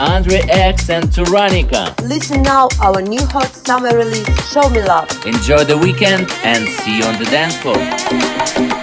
Andre X and Turanica. Listen now, our new hot summer release, Show Me Love. Enjoy the weekend and see you on the dance floor.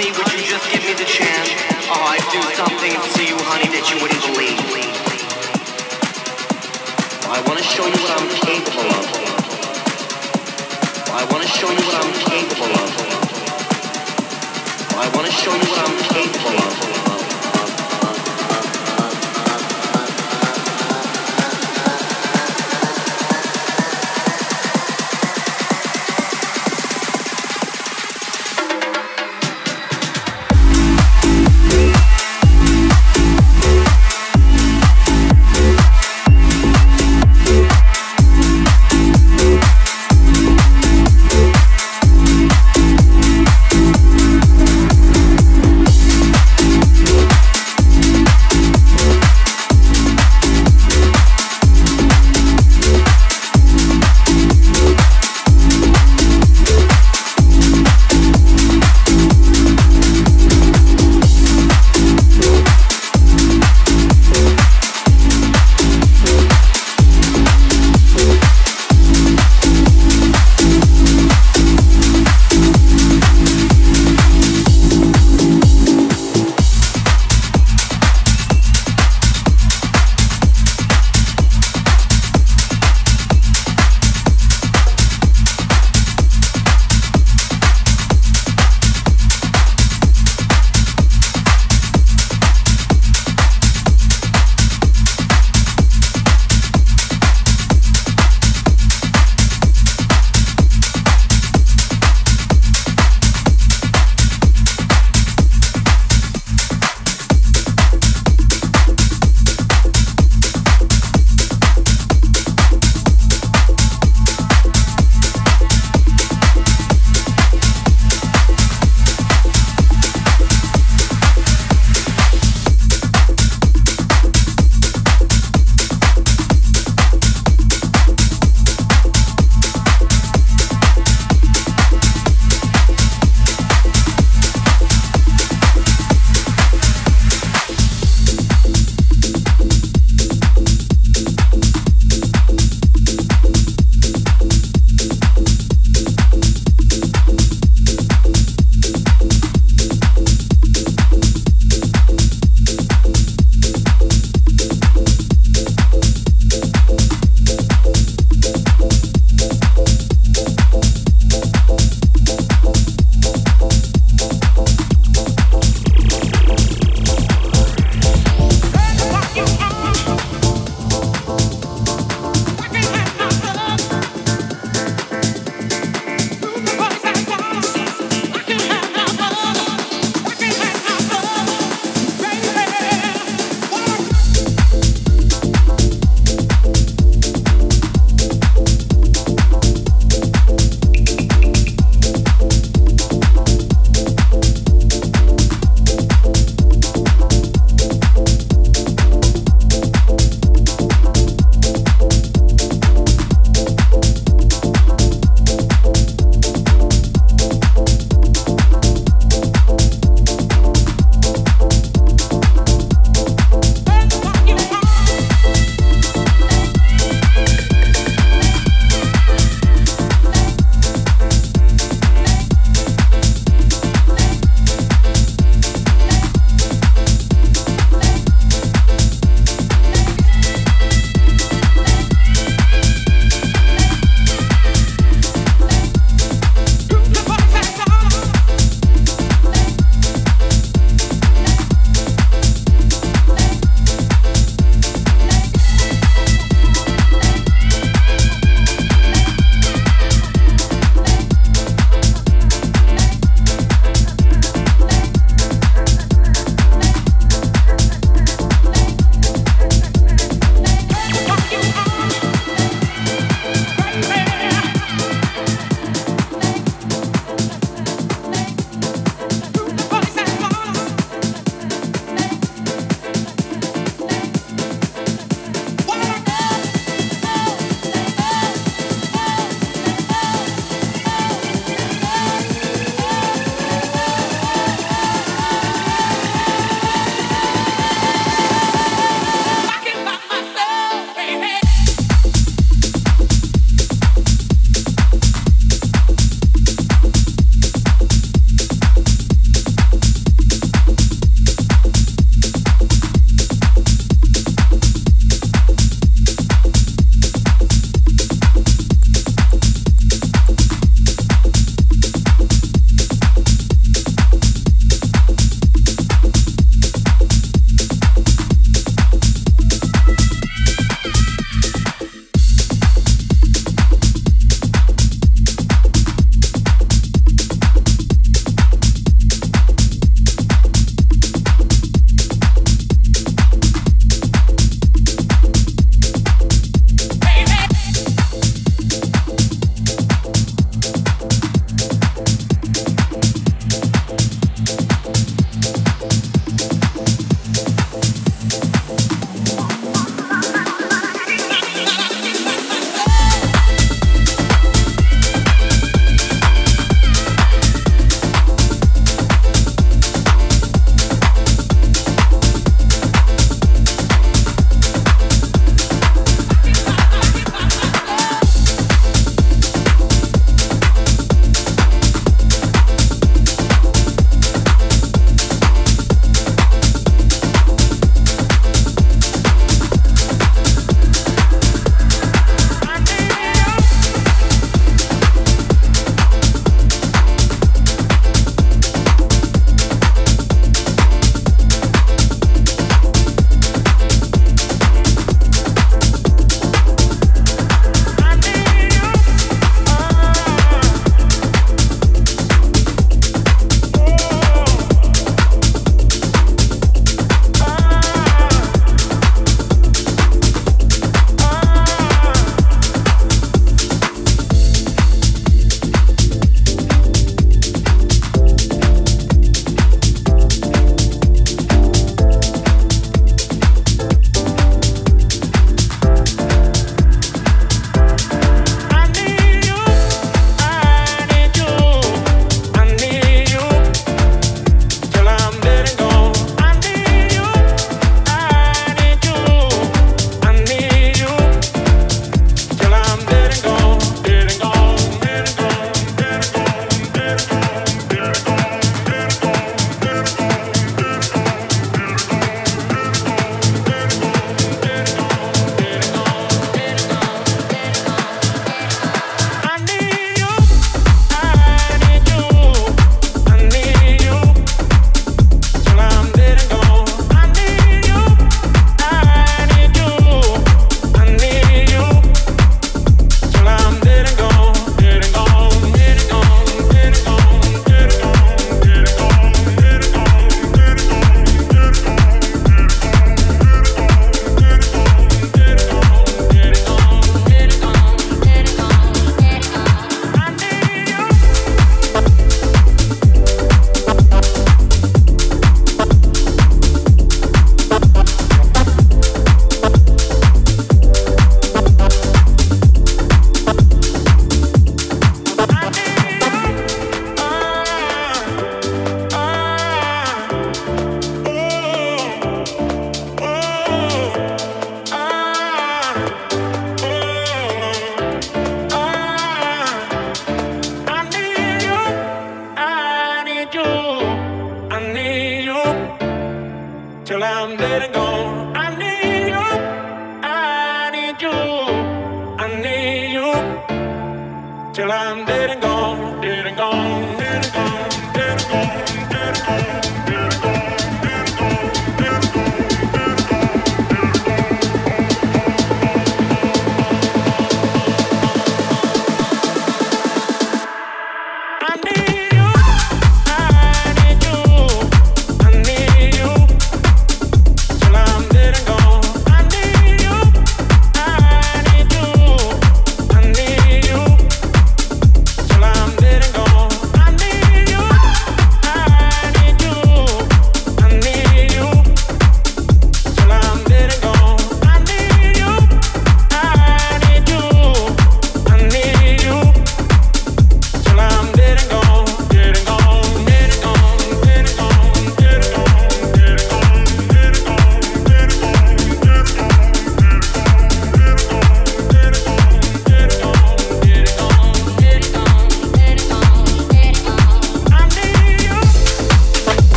Honey, would you just give me the chance? Oh, I'd do something to you, honey, that you wouldn't believe. I want to show you what I'm capable of. I want to show you what I'm capable of. I want to show you what I'm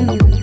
mm.